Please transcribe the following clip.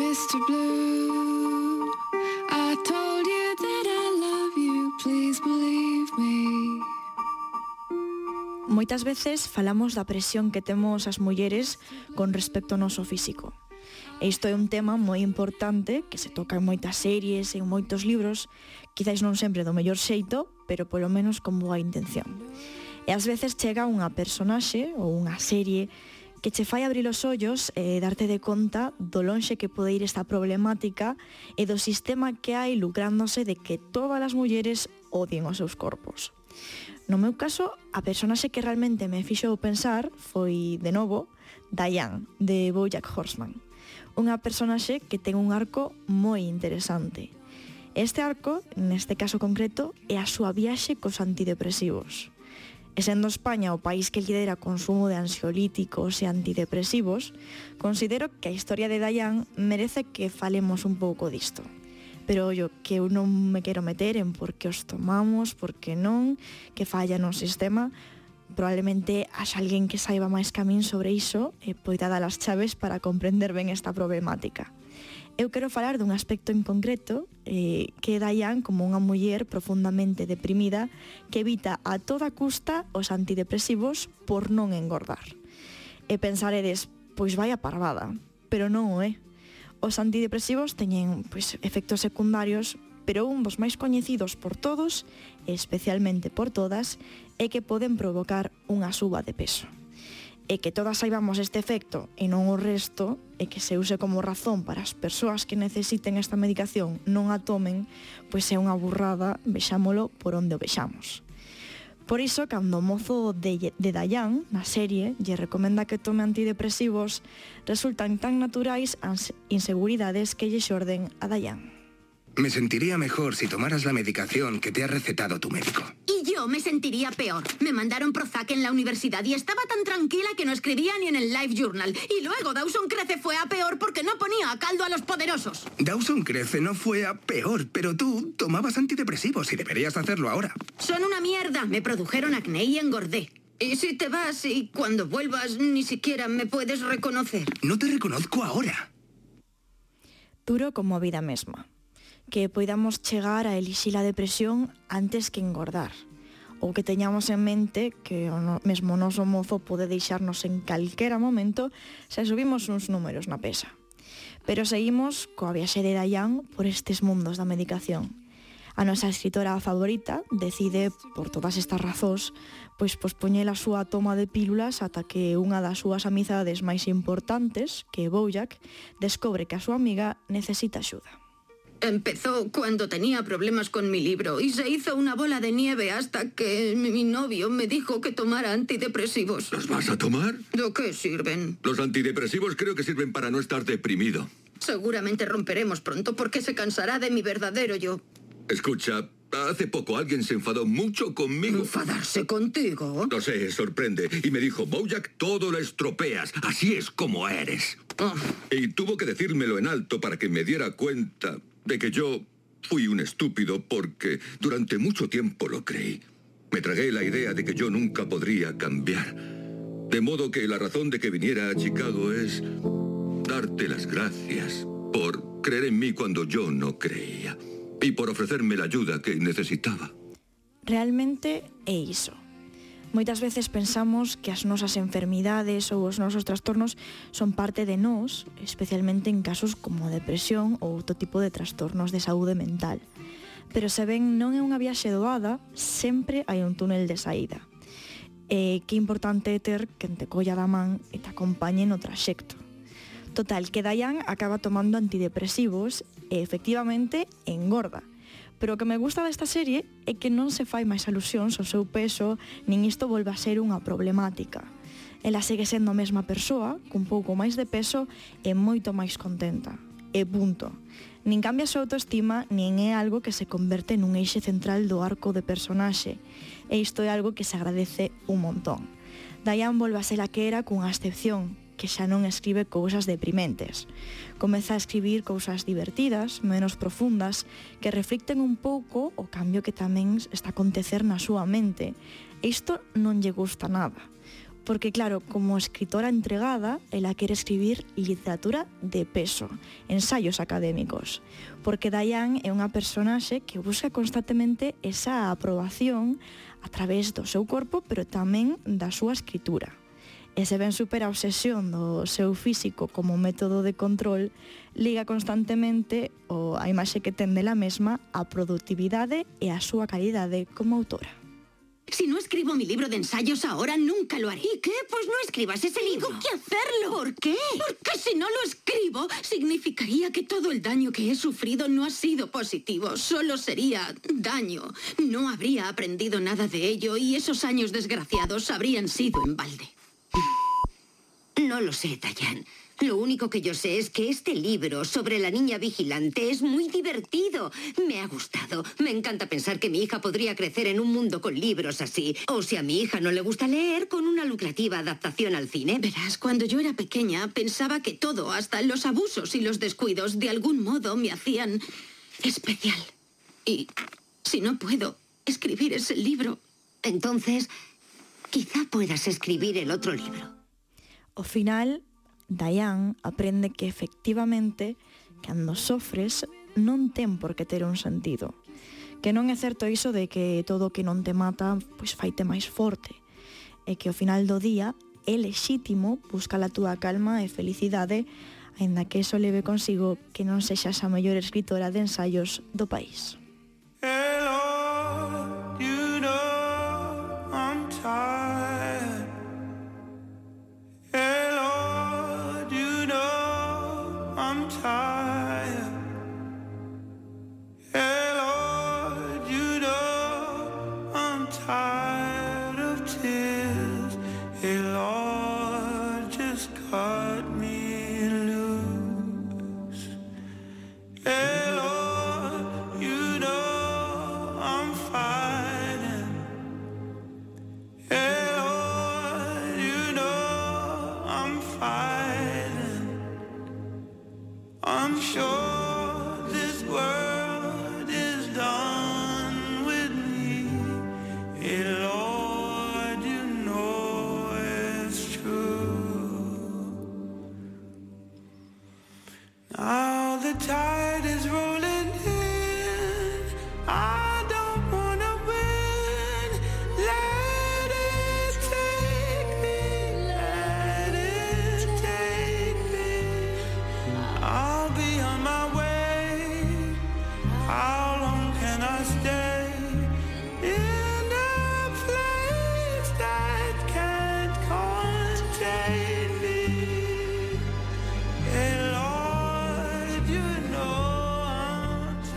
Mr. Blue, I told you that I love you, please believe me. Moitas veces falamos da presión que temos as mulleres con respecto ao noso físico. E isto é un tema moi importante que se toca en moitas series, en moitos libros, quizáis non sempre do mellor xeito, pero polo menos con boa intención. E ás veces chega unha personaxe ou unha serie que che fai abrir os ollos e darte de conta do lonxe que pode ir esta problemática e do sistema que hai lucrándose de que todas as mulleres odien os seus corpos. No meu caso, a personaxe que realmente me fixou pensar foi, de novo, Diane, de Bojack Horseman. Unha personaxe que ten un arco moi interesante. Este arco, neste caso concreto, é a súa viaxe cos antidepresivos. E sendo España o país que lidera o consumo de ansiolíticos e antidepresivos, considero que a historia de Dayan merece que falemos un pouco disto. Pero ollo, que eu non me quero meter en por que os tomamos, por que non, que falla no sistema, probablemente haxa alguén que saiba máis camín sobre iso e eh, poida dar as chaves para comprender ben esta problemática. Eu quero falar dun aspecto en concreto eh, que Dayan como unha muller profundamente deprimida que evita a toda custa os antidepresivos por non engordar. E pensaredes, pois vai a parvada, pero non o é. Os antidepresivos teñen pois, efectos secundarios pero un dos máis coñecidos por todos, e especialmente por todas, é que poden provocar unha suba de peso. E que todas saibamos este efecto e non o resto, e que se use como razón para as persoas que necesiten esta medicación non a tomen, pois é unha burrada, vexámolo por onde o vexamos. Por iso, cando o mozo de, de Dayan, na serie, lle recomenda que tome antidepresivos, resultan tan naturais as inseguridades que lle xorden a Dayan. Me sentiría mejor si tomaras la medicación que te ha recetado tu médico. Y yo me sentiría peor. Me mandaron Prozac en la universidad y estaba tan tranquila que no escribía ni en el Live Journal. Y luego Dawson Crece fue a peor porque no ponía a caldo a los poderosos. Dawson Crece no fue a peor, pero tú tomabas antidepresivos y deberías hacerlo ahora. Son una mierda. Me produjeron acné y engordé. Y si te vas y cuando vuelvas ni siquiera me puedes reconocer. No te reconozco ahora. Duro como a vida mesma que poidamos chegar a elixir a depresión antes que engordar ou que teñamos en mente que o no, mesmo noso mozo pode deixarnos en calquera momento se subimos uns números na pesa. Pero seguimos coa viaxerera Yang por estes mundos da medicación. A nosa escritora favorita decide, por todas estas razóns, pois pospoñer a súa toma de pílulas ata que unha das súas amizades máis importantes, que é Bojack, descobre que a súa amiga necesita axuda. Empezó cuando tenía problemas con mi libro y se hizo una bola de nieve hasta que mi novio me dijo que tomara antidepresivos. ¿Los vas a tomar? ¿De qué sirven? Los antidepresivos creo que sirven para no estar deprimido. Seguramente romperemos pronto porque se cansará de mi verdadero yo. Escucha, hace poco alguien se enfadó mucho conmigo. ¿Enfadarse contigo? No sé, sorprende. Y me dijo, Bojack, todo lo estropeas. Así es como eres. Oh. Y tuvo que decírmelo en alto para que me diera cuenta de que yo fui un estúpido porque durante mucho tiempo lo creí. Me tragué la idea de que yo nunca podría cambiar. De modo que la razón de que viniera a Chicago es darte las gracias por creer en mí cuando yo no creía y por ofrecerme la ayuda que necesitaba. Realmente é iso. Moitas veces pensamos que as nosas enfermidades ou os nosos trastornos son parte de nós, especialmente en casos como depresión ou outro tipo de trastornos de saúde mental. Pero se ben non é unha viaxe doada, sempre hai un túnel de saída. E que importante é ter quen te colla da man e te acompañe no traxecto. Total, que Dayan acaba tomando antidepresivos e efectivamente engorda pero o que me gusta desta serie é que non se fai máis alusións ao seu peso, nin isto volve a ser unha problemática. Ela segue sendo a mesma persoa, cun pouco máis de peso e moito máis contenta. E punto. Nin cambia a súa autoestima, nin é algo que se converte nun eixe central do arco de personaxe. E isto é algo que se agradece un montón. Diane volve a ser a que era cunha excepción, que xa non escribe cousas deprimentes. Comeza a escribir cousas divertidas, menos profundas, que reflicten un pouco o cambio que tamén está a acontecer na súa mente. E isto non lle gusta nada. Porque claro, como escritora entregada, ela quere escribir literatura de peso, ensaios académicos. Porque Dayan é unha personaxe que busca constantemente esa aprobación a través do seu corpo, pero tamén da súa escritura e se ben supera a obsesión do seu físico como método de control, liga constantemente o a imaxe que ten dela mesma a productividade e a súa calidade como autora. Si no escribo mi libro de ensayos ahora, nunca lo haré. ¿Y qué? Pues no escribas ese libro. Tengo que hacerlo. ¿Por qué? Porque si no lo escribo, significaría que todo el daño que he sufrido no ha sido positivo. Solo sería daño. No habría aprendido nada de ello y esos años desgraciados habrían sido en balde. No lo sé, Dayan. Lo único que yo sé es que este libro sobre la niña vigilante es muy divertido. Me ha gustado. Me encanta pensar que mi hija podría crecer en un mundo con libros así. O si a mi hija no le gusta leer, con una lucrativa adaptación al cine. Verás, cuando yo era pequeña pensaba que todo, hasta los abusos y los descuidos, de algún modo me hacían especial. Y si no puedo escribir ese libro, Entonces, Quizá puedas escribir el otro libro. Ao final, Diane aprende que efectivamente cando sofres non ten por que ter un sentido. Que non é certo iso de que todo o que non te mata pois faite máis forte. E que ao final do día é lexítimo buscar a túa calma e felicidade aínda que eso leve consigo que non sexas a mellor escritora de ensaios do país.